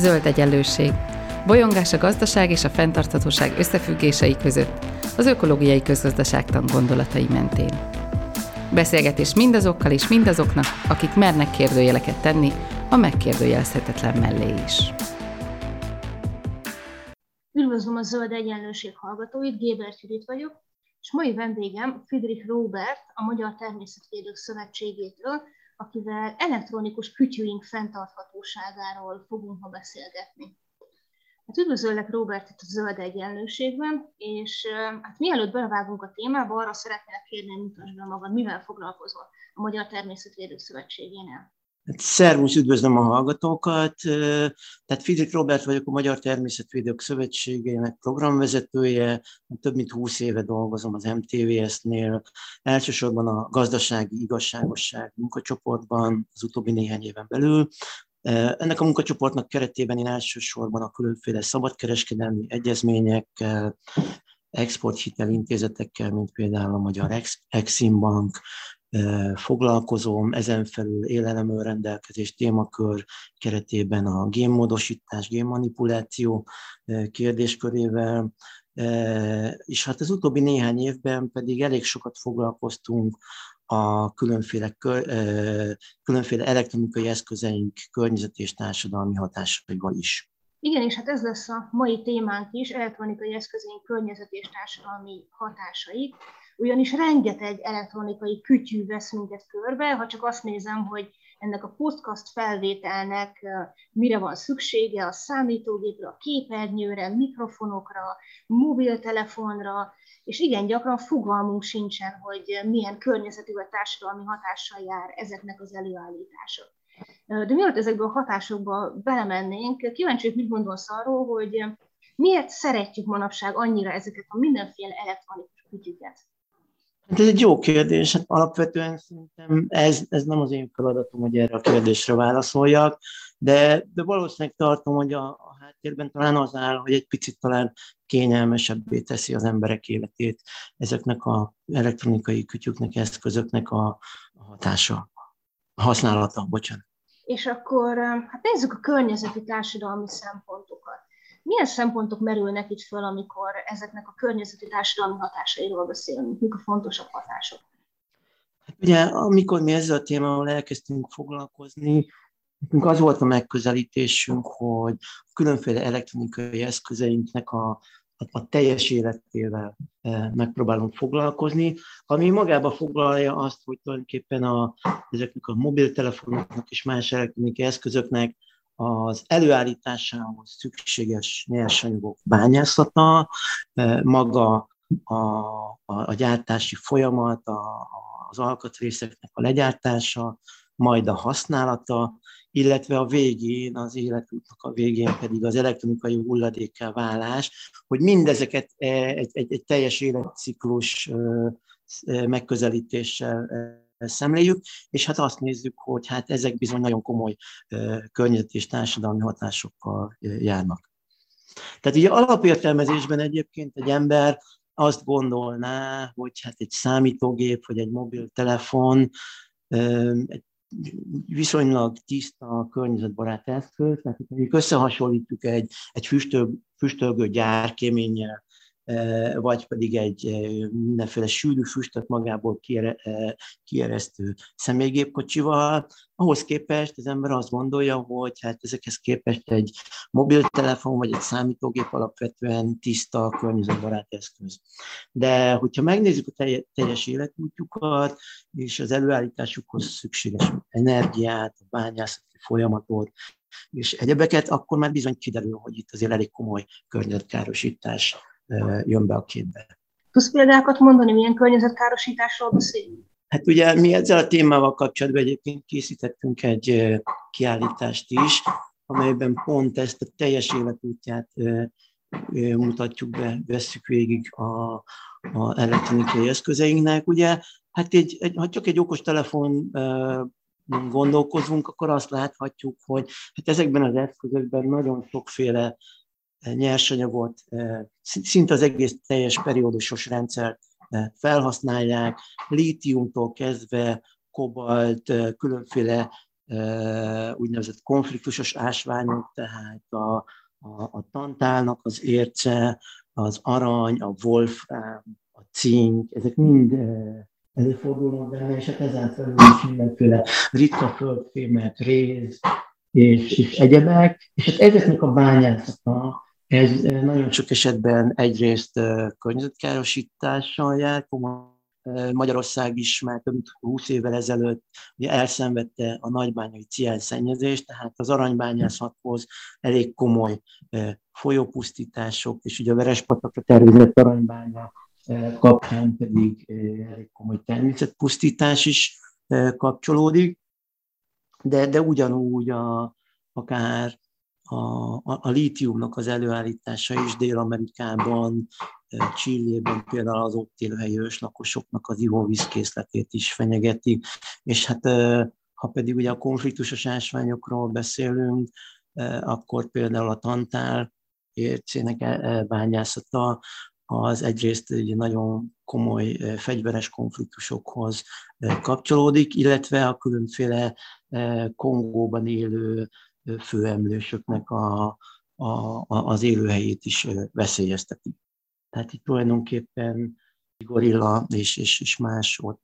Zöld egyenlőség. Bolyongás a gazdaság és a fenntarthatóság összefüggései között, az ökológiai közgazdaságtan gondolatai mentén. Beszélgetés mindazokkal és mindazoknak, akik mernek kérdőjeleket tenni a megkérdőjelezhetetlen mellé is. Üdvözlöm a Zöld Egyenlőség hallgatóit, Gébert Judit vagyok, és mai vendégem Friedrich Robert, a Magyar Természetvédők Szövetségétől, akivel elektronikus kütyűink fenntarthatóságáról fogunk ma beszélgetni. Hát üdvözöllek Robert itt a Zöld Egyenlőségben, és hát mielőtt belevágunk a témába, arra szeretnélek kérni, hogy mutasd be magad, mivel foglalkozol a Magyar Természetvédők Szövetségénél. Hát, szervusz, üdvözlöm a hallgatókat. Tehát Fizik Robert vagyok, a Magyar Természetvédők Szövetségének programvezetője. Több mint 20 éve dolgozom az MTVS-nél. Elsősorban a gazdasági igazságosság munkacsoportban az utóbbi néhány éven belül. Ennek a munkacsoportnak keretében én elsősorban a különféle szabadkereskedelmi egyezményekkel, exporthitel intézetekkel, mint például a Magyar Exim Bank, foglalkozom, ezen felül élelemű rendelkezés témakör keretében a génmódosítás, génmanipuláció kérdéskörével, és hát az utóbbi néhány évben pedig elég sokat foglalkoztunk a különféle, különféle elektronikai eszközeink környezeti és társadalmi hatásaival is. Igen, és hát ez lesz a mai témánk is, elektronikai eszközeink környezeti és társadalmi hatásai ugyanis rengeteg elektronikai kütyű vesz minket körbe, ha csak azt nézem, hogy ennek a podcast felvételnek mire van szüksége, a számítógépre, a képernyőre, mikrofonokra, mobiltelefonra, és igen, gyakran fogalmunk sincsen, hogy milyen környezeti vagy társadalmi hatással jár ezeknek az előállítása. De mielőtt ezekből a hatásokba belemennénk, kíváncsi, hogy mit gondolsz arról, hogy miért szeretjük manapság annyira ezeket a mindenféle elektronikus kütyüket? Hát ez egy jó kérdés, hát alapvetően szerintem ez, ez nem az én feladatom, hogy erre a kérdésre válaszoljak, de, de valószínűleg tartom, hogy a, a háttérben talán az áll, hogy egy picit talán kényelmesebbé teszi az emberek életét ezeknek a elektronikai kütyüknek, eszközöknek a, a hatása, a használata, bocsánat. És akkor hát nézzük a környezeti társadalmi szempontokat. Milyen szempontok merülnek itt föl, amikor ezeknek a környezeti társadalmi hatásairól beszélünk? Mik a fontosabb hatások? Hát ugye, amikor mi ezzel a témával elkezdtünk foglalkozni, nekünk az volt a megközelítésünk, hogy a különféle elektronikai eszközeinknek a, a, teljes életével e, megpróbálunk foglalkozni, ami magába foglalja azt, hogy tulajdonképpen a, ezeknek a mobiltelefonoknak és más elektronikai eszközöknek az előállításához szükséges nyersanyagok bányászata, e, maga a, a, a gyártási folyamat, a, az alkatrészeknek a legyártása, majd a használata, illetve a végén, az életútnak a végén pedig az elektronikai hulladékká válás, hogy mindezeket e, egy, egy, egy teljes életciklus megközelítéssel szemléljük, és hát azt nézzük, hogy hát ezek bizony nagyon komoly környezeti és társadalmi hatásokkal járnak. Tehát ugye alapértelmezésben egyébként egy ember azt gondolná, hogy hát egy számítógép vagy egy mobiltelefon egy viszonylag tiszta, környezetbarát eszköz, tehát mondjuk összehasonlítjuk egy, egy füstöl, füstölgő gyárkéménnyel, vagy pedig egy mindenféle sűrű füstöt magából kieresztő személygépkocsival. Ahhoz képest az ember azt gondolja, hogy hát ezekhez képest egy mobiltelefon vagy egy számítógép alapvetően tiszta, környezetbarát eszköz. De hogyha megnézzük a teljes életútjukat és az előállításukhoz szükséges energiát, a bányászati folyamatot, és egyebeket, akkor már bizony kiderül, hogy itt azért elég komoly környezetkárosítás jön be a képbe. Tudsz példákat mondani, milyen környezetkárosításról beszélünk? Hát ugye mi ezzel a témával kapcsolatban egyébként készítettünk egy kiállítást is, amelyben pont ezt a teljes életútját mutatjuk be, vesszük végig a, a elektronikai eszközeinknek. Ugye, hát egy, egy, ha csak egy okos telefon gondolkozunk, akkor azt láthatjuk, hogy hát ezekben az eszközökben nagyon sokféle nyersanyagot, szinte az egész teljes periódusos rendszert felhasználják, lítiumtól kezdve kobalt, különféle úgynevezett konfliktusos ásványok, tehát a, a, a tantálnak az érce, az arany, a wolfram, a cink, ezek mind előfordulnak benne, és hát ezen felül is mindenféle ritka földfémek, réz és, és egyebek, és hát ezeknek a bányászata, ez nagyon sok esetben egyrészt környezetkárosítással jár, Magyarország is már több mint 20 évvel ezelőtt ugye elszenvedte a nagybányai szennyezést, tehát az aranybányászathoz elég komoly folyópusztítások, és ugye a Verespatakra tervezett aranybánya kapcsán pedig elég komoly természetpusztítás is kapcsolódik, de, de ugyanúgy a, akár a, a, a lítiumnak az előállítása is Dél-Amerikában, Csillében például az ott élő helyi őslakosoknak az ivóvízkészletét is fenyegeti, és hát ha pedig ugye a konfliktusos ásványokról beszélünk, akkor például a tantál ércének bányászata az egyrészt egy nagyon komoly fegyveres konfliktusokhoz kapcsolódik, illetve a különféle Kongóban élő főemlősöknek a, a, az élőhelyét is veszélyezteti. Tehát itt tulajdonképpen gorilla és, és, és más ott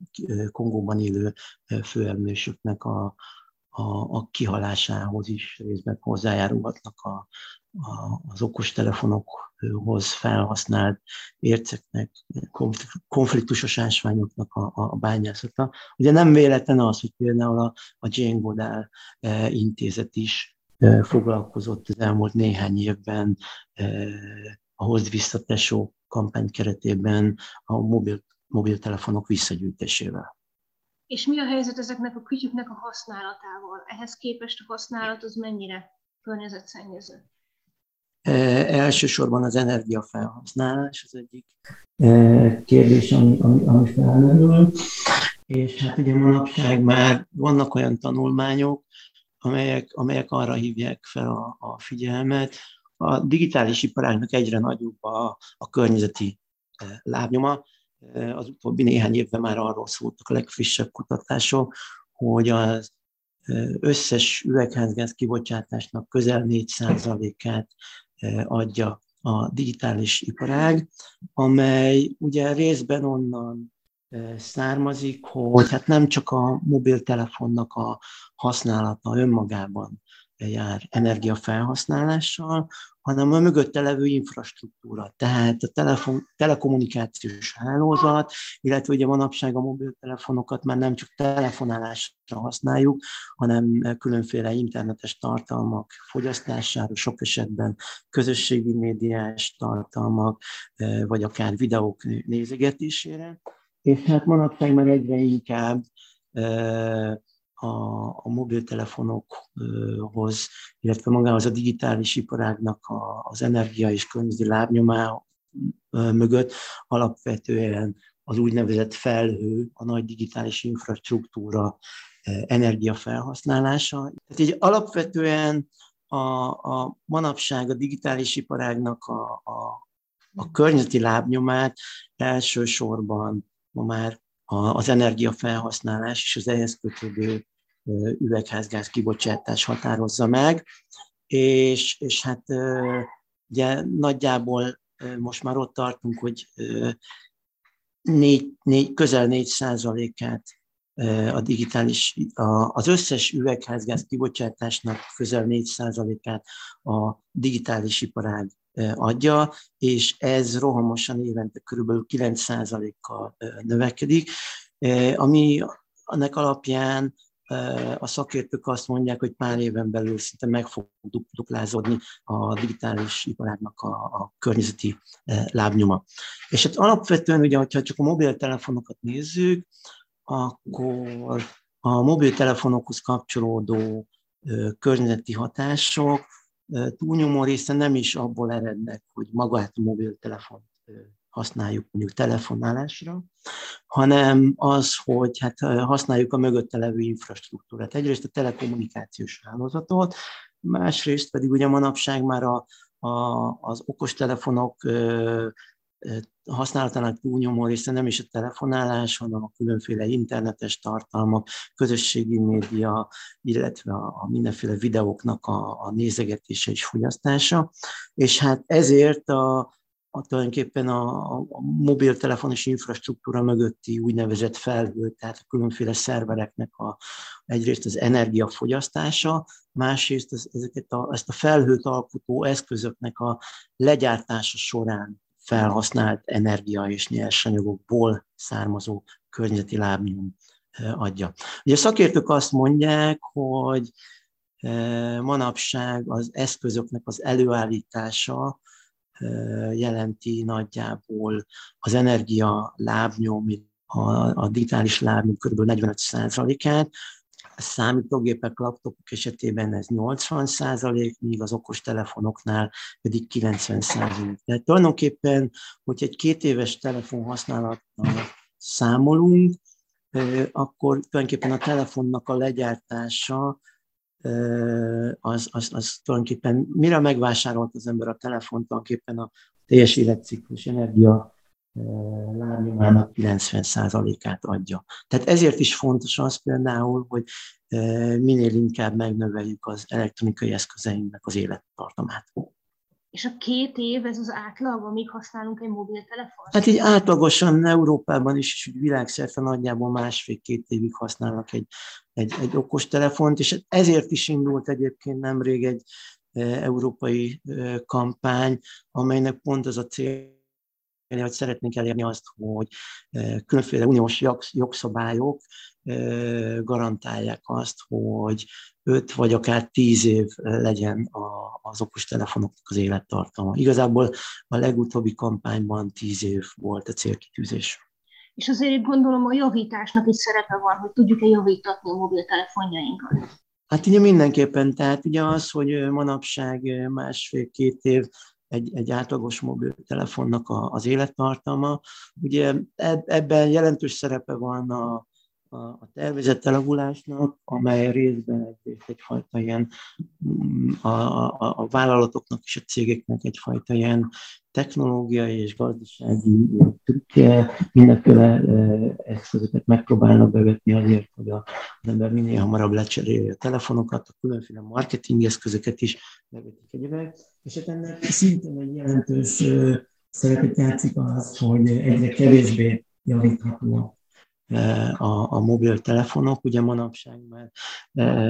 Kongóban élő főemlősöknek a, a, a kihalásához is részben hozzájárulhatnak a, a, az okostelefonokhoz felhasznált érceknek, konfliktusos ásványoknak a, a bányászata. Ugye nem véletlen az, hogy például a, a Jane Goodall intézet is foglalkozott az elmúlt néhány évben a Hozd Vissza Tesó kampány keretében a mobil, mobiltelefonok visszagyűjtésével. És mi a helyzet ezeknek a kütyüknek a használatával? Ehhez képest a használat az mennyire környezetszennyező? E, elsősorban az energiafelhasználás az egyik e, kérdés, ami, ami, ami felmerül. És hát ugye manapság már vannak olyan tanulmányok, amelyek, amelyek arra hívják fel a, a figyelmet, a digitális iparágnak egyre nagyobb a, a környezeti e, lábnyoma. Az utóbbi néhány évben már arról szóltak a legfrissebb kutatások, hogy az összes üvegházgáz kibocsátásnak közel 4%-át adja a digitális iparág, amely ugye részben onnan származik, hogy hát nem csak a mobiltelefonnak a használata önmagában jár energiafelhasználással, hanem a mögötte levő infrastruktúra, tehát a telefon, telekommunikációs hálózat, illetve ugye manapság a mobiltelefonokat már nem csak telefonálásra használjuk, hanem különféle internetes tartalmak fogyasztására, sok esetben közösségi médiás tartalmak, vagy akár videók nézegetésére. És hát manapság már egyre inkább a, a mobiltelefonokhoz, illetve magához a digitális iparágnak a, az energia és környezeti lábnyomá mögött alapvetően az úgynevezett felhő, a nagy digitális infrastruktúra energiafelhasználása. Tehát így alapvetően a, a manapság a digitális iparágnak a, a, a környezeti lábnyomát elsősorban ma már az energiafelhasználás és az ehhez kötődő üvegházgáz kibocsátás határozza meg, és, és hát ugye nagyjából most már ott tartunk, hogy négy, négy, közel 4 százalékát a digitális, a, az összes üvegházgáz kibocsátásnak közel 4 százalékát a digitális iparág adja, és ez rohamosan évente kb. 9%-kal növekedik, ami annak alapján a szakértők azt mondják, hogy pár éven belül szinte meg fog duplázódni a digitális iparágnak a, a környezeti lábnyoma. És hát alapvetően, ugye, hogyha csak a mobiltelefonokat nézzük, akkor a mobiltelefonokhoz kapcsolódó környezeti hatások túlnyomó része nem is abból erednek, hogy magát a mobiltelefont használjuk mondjuk telefonálásra, hanem az, hogy hát használjuk a mögötte levő infrastruktúrát. Egyrészt a telekommunikációs hálózatot, másrészt pedig ugye manapság már a, a, az okostelefonok használatának túlnyomó része nem is a telefonálás, hanem a különféle internetes tartalmak, közösségi média, illetve a, mindenféle videóknak a, a nézegetése és fogyasztása. És hát ezért a, a tulajdonképpen a, a mobiltelefonos infrastruktúra mögötti úgynevezett felhő, tehát a különféle szervereknek a, egyrészt az energiafogyasztása, másrészt az, ezeket a, ezt a felhőt alkotó eszközöknek a legyártása során felhasznált energia és nyersanyagokból származó környezeti lábnyom adja. Ugye a szakértők azt mondják, hogy manapság az eszközöknek az előállítása jelenti nagyjából az energia lábnyom, a, a digitális lábnyom kb. 45%-át, a számítógépek, laptopok esetében ez 80 százalék, míg az okos telefonoknál pedig 90 százalék. Tehát tulajdonképpen, hogy egy két éves telefon használattal számolunk, akkor tulajdonképpen a telefonnak a legyártása az, az, az tulajdonképpen mire megvásárolt az ember a telefont, tulajdonképpen a teljes életciklus energia lábnyomának 90%-át adja. Tehát ezért is fontos az például, hogy minél inkább megnöveljük az elektronikai eszközeinknek az élettartamát. És a két év, ez az átlag, amíg használunk egy mobiltelefont? Hát így átlagosan Európában is, és világszerte nagyjából másfél-két évig használnak egy, egy, egy okos telefont, és ezért is indult egyébként nemrég egy európai kampány, amelynek pont az a cél, hogy szeretnénk elérni azt, hogy különféle uniós jogszabályok garantálják azt, hogy 5 vagy akár 10 év legyen az okostelefonoknak az élettartama. Igazából a legutóbbi kampányban 10 év volt a célkitűzés. És azért gondolom a javításnak is szerepe van, hogy tudjuk-e javítatni a mobiltelefonjainkat. Hát ugye mindenképpen, tehát ugye az, hogy manapság másfél-két év egy, egy átlagos mobiltelefonnak a, az élettartama. Ugye ebben jelentős szerepe van a, a, a tervezett elavulásnak, amely részben egyfajta ilyen mm, a, a, a vállalatoknak és a cégeknek egyfajta ilyen technológiai és gazdasági trükkje, mindenféle eszközöket megpróbálnak bevetni azért, hogy az ember minél hamarabb lecserélje a telefonokat, a különféle marketing eszközöket is bevetik egyébként, és hát ennek szintén egy jelentős szerepet játszik az, hogy egyre kevésbé javítható a, a mobiltelefonok. Ugye manapság már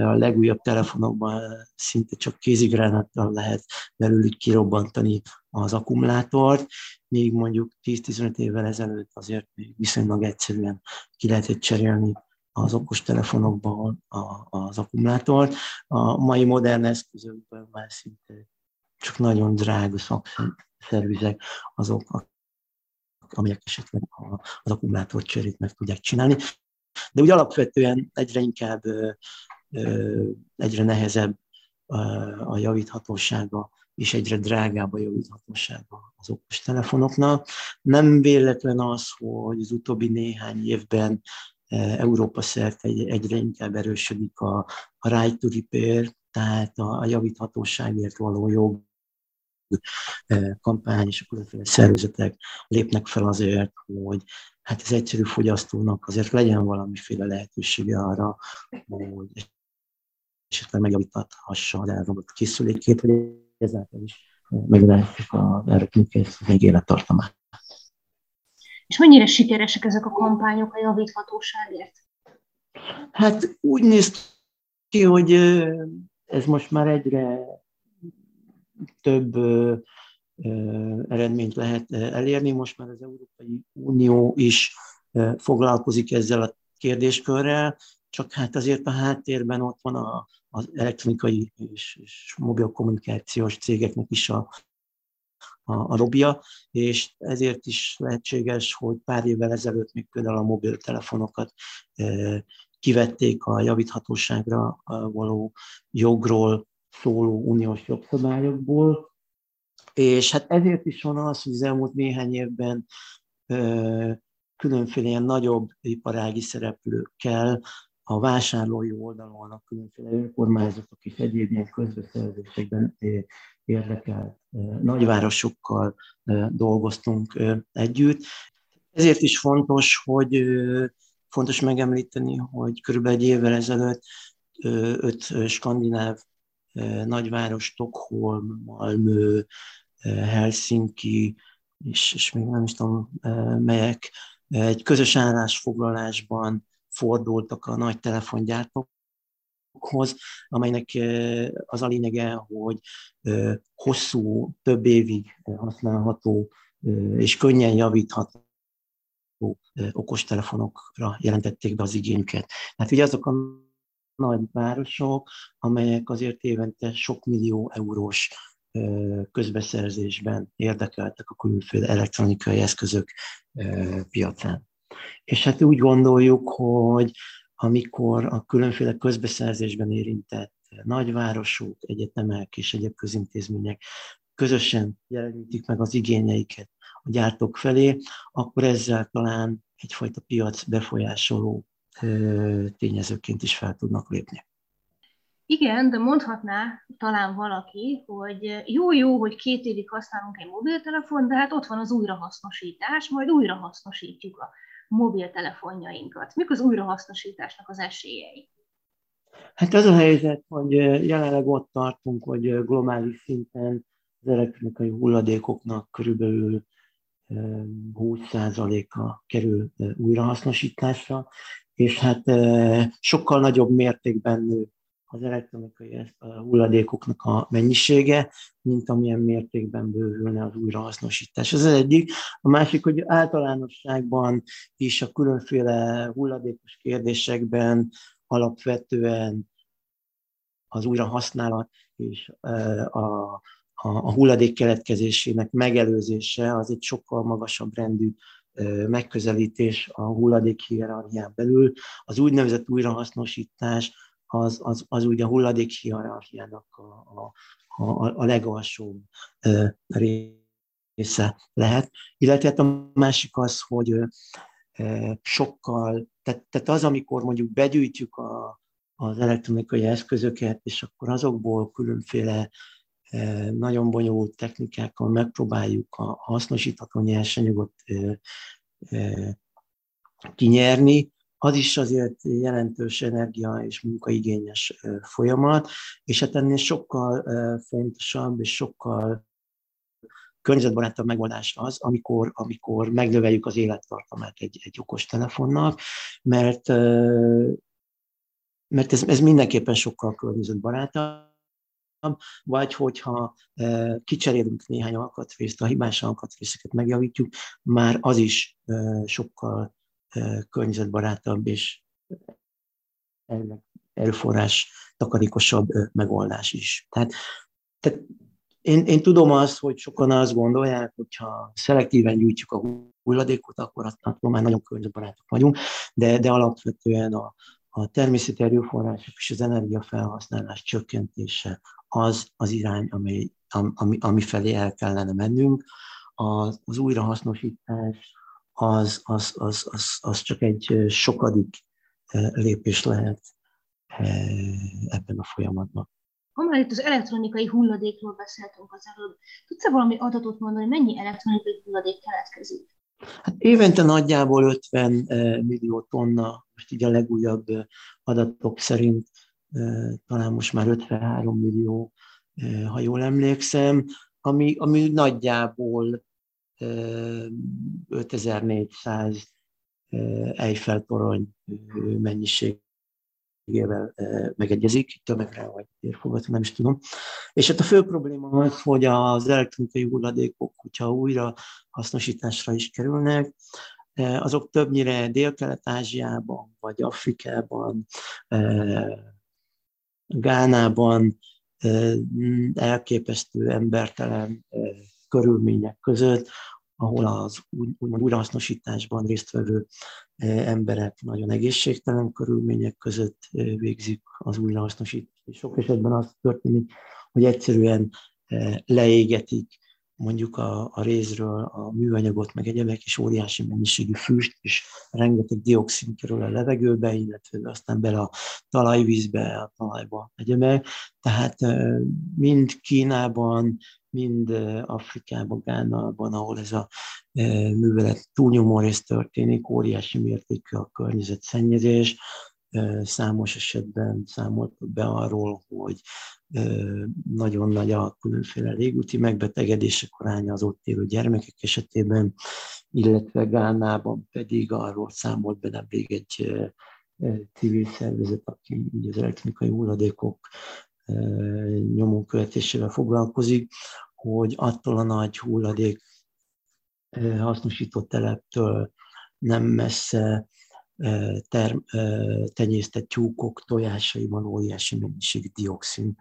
a legújabb telefonokban szinte csak kézigránáttal lehet belőlük kirobbantani az akkumulátort, még mondjuk 10-15 évvel ezelőtt azért még viszonylag egyszerűen ki lehetett cserélni az okos telefonokban az akkumulátort. A mai modern eszközökben már szinte csak nagyon drága szakszervizek azok, amelyek esetleg az akkumulátor cserét meg tudják csinálni. De úgy alapvetően egyre inkább, egyre nehezebb a javíthatósága, és egyre drágább a javíthatósága az okos telefonoknak. Nem véletlen az, hogy az utóbbi néhány évben Európa szerte egyre inkább erősödik a, a right to repair, tehát a, a javíthatóságért való jog kampány és a különféle szervezetek lépnek fel azért, hogy hát az egyszerű fogyasztónak azért legyen valamiféle lehetősége arra, hogy esetleg megjavítathassa az elromlott készülékét, hogy ezáltal is megadásuk az erre még élettartamát. És mennyire sikeresek ezek a kampányok a javíthatóságért? Hát úgy néz ki, hogy ez most már egyre több eredményt lehet elérni. Most már az Európai Unió is foglalkozik ezzel a kérdéskörrel, csak hát azért a háttérben ott van a, az elektronikai és, és mobil kommunikációs cégeknek is a, a, a robia, és ezért is lehetséges, hogy pár évvel ezelőtt még például a mobiltelefonokat kivették a javíthatóságra való jogról szóló uniós jogszabályokból, és hát ezért is van az, hogy az elmúlt néhány évben különféle ilyen nagyobb iparági szereplőkkel a vásárlói oldalon a különféle önkormányzatok és egyéb ilyen közbeszerzésekben érdekelt nagyvárosokkal dolgoztunk együtt. Ezért is fontos, hogy fontos megemlíteni, hogy körülbelül egy évvel ezelőtt öt skandináv nagyváros, Stockholm, Malmö, Helsinki, és, és még nem is tudom melyek, egy közös állásfoglalásban fordultak a nagy telefongyártókhoz, amelynek az a lényege, hogy hosszú, több évig használható és könnyen javítható okostelefonokra jelentették be az igényüket. Hát ugye azok a nagy városok, amelyek azért évente sok millió eurós közbeszerzésben érdekeltek a különféle elektronikai eszközök piacán. És hát úgy gondoljuk, hogy amikor a különféle közbeszerzésben érintett nagyvárosok, egyetemek és egyéb közintézmények közösen jelenítik meg az igényeiket a gyártók felé, akkor ezzel talán egyfajta piac befolyásoló tényezőként is fel tudnak lépni. Igen, de mondhatná talán valaki, hogy jó-jó, hogy két évig használunk egy mobiltelefon, de hát ott van az újrahasznosítás, majd újrahasznosítjuk a mobiltelefonjainkat. Mik az újrahasznosításnak az esélyei? Hát az a helyzet, hogy jelenleg ott tartunk, hogy globális szinten az elektronikai hulladékoknak körülbelül 20%-a kerül újrahasznosításra, és hát sokkal nagyobb mértékben nő az elektronikai hulladékoknak a mennyisége, mint amilyen mértékben bővülne az újrahasznosítás. Ez az egyik. A másik, hogy általánosságban is a különféle hulladékos kérdésekben alapvetően az újrahasználat és a, a, a hulladék keletkezésének megelőzése az egy sokkal magasabb rendű megközelítés a hulladék hierarchián belül. Az úgynevezett újrahasznosítás az, az, az ugye a hulladék hierarchiának a, a, a, a legalsóbb része lehet. Illetve hát a másik az, hogy sokkal, tehát, tehát az, amikor mondjuk begyűjtjük a, az elektronikai eszközöket, és akkor azokból különféle nagyon bonyolult technikákkal megpróbáljuk a hasznosítható nyersanyagot kinyerni, az is azért jelentős energia és munkaigényes folyamat, és hát ennél sokkal fontosabb és sokkal környezetbarátabb megoldás az, amikor, amikor megnöveljük az élettartamát egy, egy okos telefonnak, mert, mert ez, ez mindenképpen sokkal környezetbarátabb, vagy hogyha kicserélünk néhány alkatrészt, a hibás alkatrészeket megjavítjuk, már az is sokkal környezetbarátabb és erőforrás takarékosabb megoldás is. Tehát, tehát én, én tudom azt, hogy sokan azt gondolják, hogyha szelektíven gyűjtjük a hulladékot, akkor attól már nagyon környezetbarátok vagyunk, de, de alapvetően a, a természeti erőforrások és az energiafelhasználás csökkentése az az irány, ami, ami, ami felé el kellene mennünk. Az, az újrahasznosítás az, az, az, az, az csak egy sokadik lépés lehet ebben a folyamatban. Ha már itt az elektronikai hulladékról beszéltünk az előbb, tudsz-e valami adatot mondani, mennyi elektronikai hulladék keletkezik? Hát évente nagyjából 50 millió tonna, most így a legújabb adatok szerint talán most már 53 millió, ha jól emlékszem, ami, ami nagyjából 5400 Eiffel torony mennyiségével megegyezik, tömegre vagy térfogat, nem is tudom. És hát a fő probléma az, hogy az elektronikai hulladékok, hogyha újra hasznosításra is kerülnek, azok többnyire Dél-Kelet-Ázsiában, vagy Afrikában, Gánában elképesztő embertelen körülmények között, ahol az úgymond újrahasznosításban résztvevő emberek nagyon egészségtelen körülmények között végzik az újrahasznosítást. Sok esetben az történik, hogy egyszerűen leégetik mondjuk a, a rézről a műanyagot, meg egyebek, és óriási mennyiségű füst, és rengeteg dioxin kerül a levegőbe, illetve aztán bele a talajvízbe, a talajba egyebek. Tehát mind Kínában, mind Afrikában, Gánában, ahol ez a művelet túlnyomó rész történik, óriási mértékű a környezetszennyezés, számos esetben számoltak be arról, hogy nagyon nagy a különféle légúti megbetegedések aránya az ott élő gyermekek esetében, illetve Gánában pedig arról számolt be nemrég egy civil szervezet, aki az elektronikai hulladékok nyomon követésével foglalkozik, hogy attól a nagy hulladék hasznosított teleptől nem messze term, tenyésztett tyúkok tojásaiban óriási mennyiség dioxin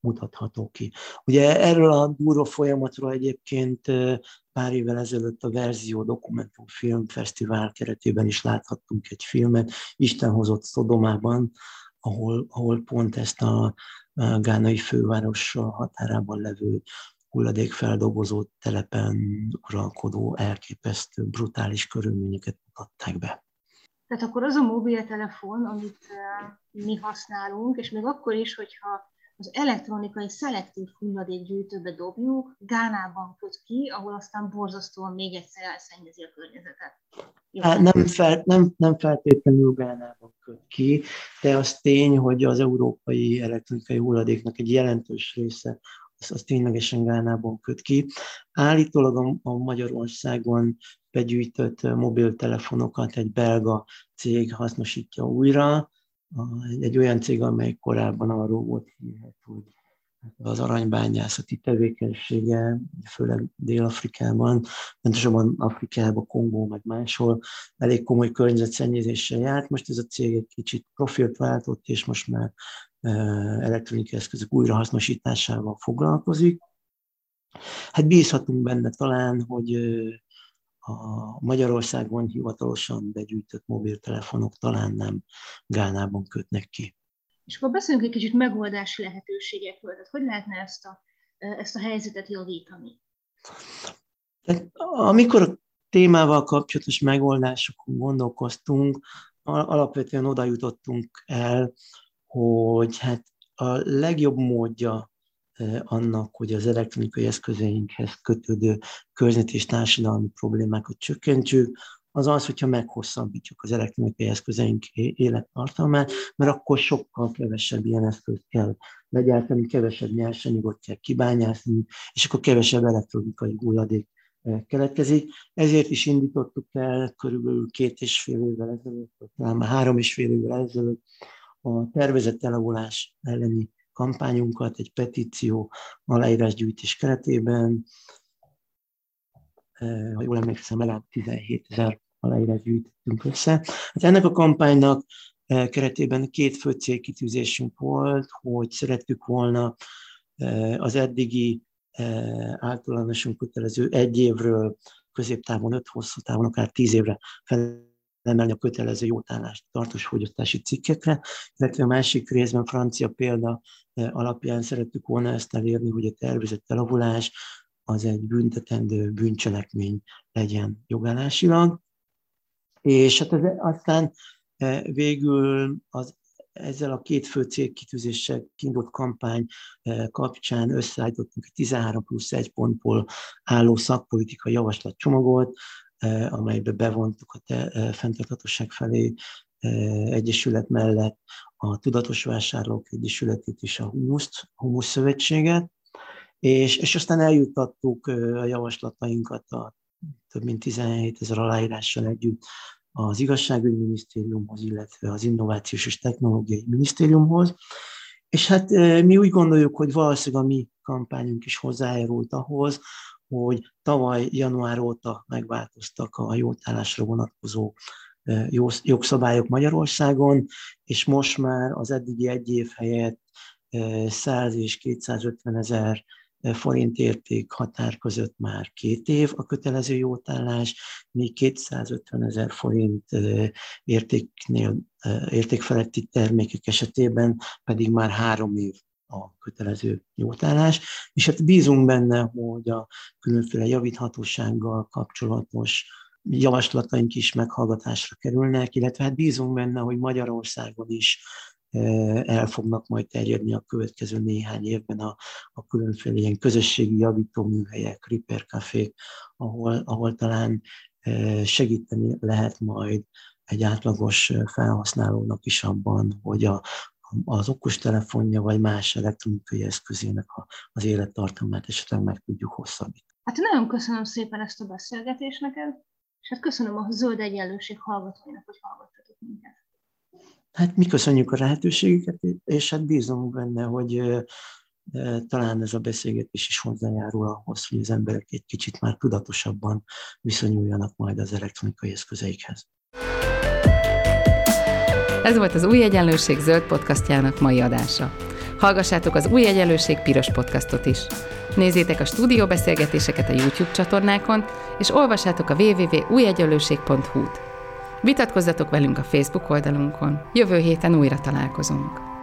mutatható ki. Ugye erről a durva folyamatról egyébként pár évvel ezelőtt a Verzió Dokumentumfilm Fesztivál keretében is láthattunk egy filmet, Isten hozott Szodomában, ahol, ahol pont ezt a gánai főváros határában levő hulladékfeldolgozó telepen uralkodó elképesztő brutális körülményeket mutatták be. Tehát akkor az a mobiltelefon, amit mi használunk, és még akkor is, hogyha az elektronikai szelektív hulladékgyűjtőbe dobjuk, Gánában köt ki, ahol aztán borzasztóan még egyszer elszennyezi a környezetet. Hát nem, fel, nem, nem feltétlenül Gánában köt ki, de az tény, hogy az európai elektronikai hulladéknak egy jelentős része az, az ténylegesen Gánában köt ki. Állítólag a, a Magyarországon begyűjtött mobiltelefonokat egy belga cég hasznosítja újra, egy olyan cég, amely korábban arról volt hírhet, hogy az aranybányászati tevékenysége, főleg Dél-Afrikában, pontosabban Afrikában, Kongó, meg máshol elég komoly környezetszennyezéssel járt. Most ez a cég egy kicsit profilt váltott, és most már elektronikai eszközök újrahasznosításával foglalkozik. Hát bízhatunk benne talán, hogy a Magyarországon hivatalosan begyűjtött mobiltelefonok talán nem Gánában kötnek ki. És akkor beszéljünk egy kicsit megoldási lehetőségekről. Tehát hogy lehetne ezt a, ezt a helyzetet javítani? Tehát, amikor a témával kapcsolatos megoldásokon gondolkoztunk, alapvetően oda jutottunk el, hogy hát a legjobb módja annak, hogy az elektronikai eszközeinkhez kötődő környezet és társadalmi problémákat csökkentsük, az az, hogyha meghosszabbítjuk az elektronikai eszközeink élettartalmát, mert akkor sokkal kevesebb ilyen eszközt kell legyártani, kevesebb nyersanyagot kell kibányászni, és akkor kevesebb elektronikai hulladék keletkezik. Ezért is indítottuk el körülbelül két és fél évvel ezelőtt, talán már három és fél évvel ezelőtt a tervezett elavulás elleni kampányunkat egy petíció aláírásgyűjtés keretében, ha jól emlékszem, legalább 17 ezer aláírás gyűjtöttünk össze. Hát ennek a kampánynak keretében két fő célkitűzésünk volt, hogy szerettük volna az eddigi általánosan kötelező egy évről középtávon, öt hosszú távon, akár tíz évre fel emelni a kötelező jótállást tartós fogyasztási cikkekre, illetve a másik részben francia példa eh, alapján szerettük volna ezt elérni, hogy a tervezett elavulás az egy büntetendő bűncselekmény legyen jogállásilag. És hát ez aztán eh, végül az ezzel a két fő célkitűzéssel kiindult kampány eh, kapcsán összeállítottunk egy 13 plusz 1 pontból álló szakpolitikai javaslatcsomagot, E, amelybe bevontuk a te, fenntarthatóság felé egyesület mellett a Tudatos Vásárlók Egyesületét és a Humuszt, Humusz Szövetséget, és, és aztán eljutattuk a javaslatainkat a több mint 17 ezer aláírással együtt az Igazságügyi Minisztériumhoz, illetve az Innovációs és Technológiai Minisztériumhoz. És hát mi úgy gondoljuk, hogy valószínűleg a mi kampányunk is hozzájárult ahhoz, hogy tavaly január óta megváltoztak a jótállásra vonatkozó jogszabályok Magyarországon, és most már az eddigi egy év helyett 100 és 250 ezer forint érték határ között már két év a kötelező jótállás, míg 250 ezer forint értéknél, érték feletti termékek esetében pedig már három év a kötelező jótállás, és hát bízunk benne, hogy a különféle javíthatósággal kapcsolatos javaslataink is meghallgatásra kerülnek, illetve hát bízunk benne, hogy Magyarországon is el fognak majd terjedni a következő néhány évben a, a különféle ilyen közösségi javító műhelyek, repair cafék, ahol, ahol talán segíteni lehet majd egy átlagos felhasználónak is abban, hogy a, az okostelefonja vagy más elektronikai eszközének az élettartamát esetleg meg tudjuk hosszabbítani. Hát nagyon köszönöm szépen ezt a beszélgetést neked, és hát köszönöm a Zöld Egyenlőség hallgatóinak, hogy hallgattatok minket. Hát mi köszönjük a lehetőségeket, és hát bízunk benne, hogy talán ez a beszélgetés is hozzájárul ahhoz, hogy az emberek egy kicsit már tudatosabban viszonyuljanak majd az elektronikai eszközeikhez. Ez volt az Új Egyenlőség zöld podcastjának mai adása. Hallgassátok az Új Egyenlőség piros podcastot is. Nézzétek a stúdióbeszélgetéseket a YouTube csatornákon, és olvassátok a www.újegyenlőség.hu-t. Vitatkozzatok velünk a Facebook oldalunkon. Jövő héten újra találkozunk.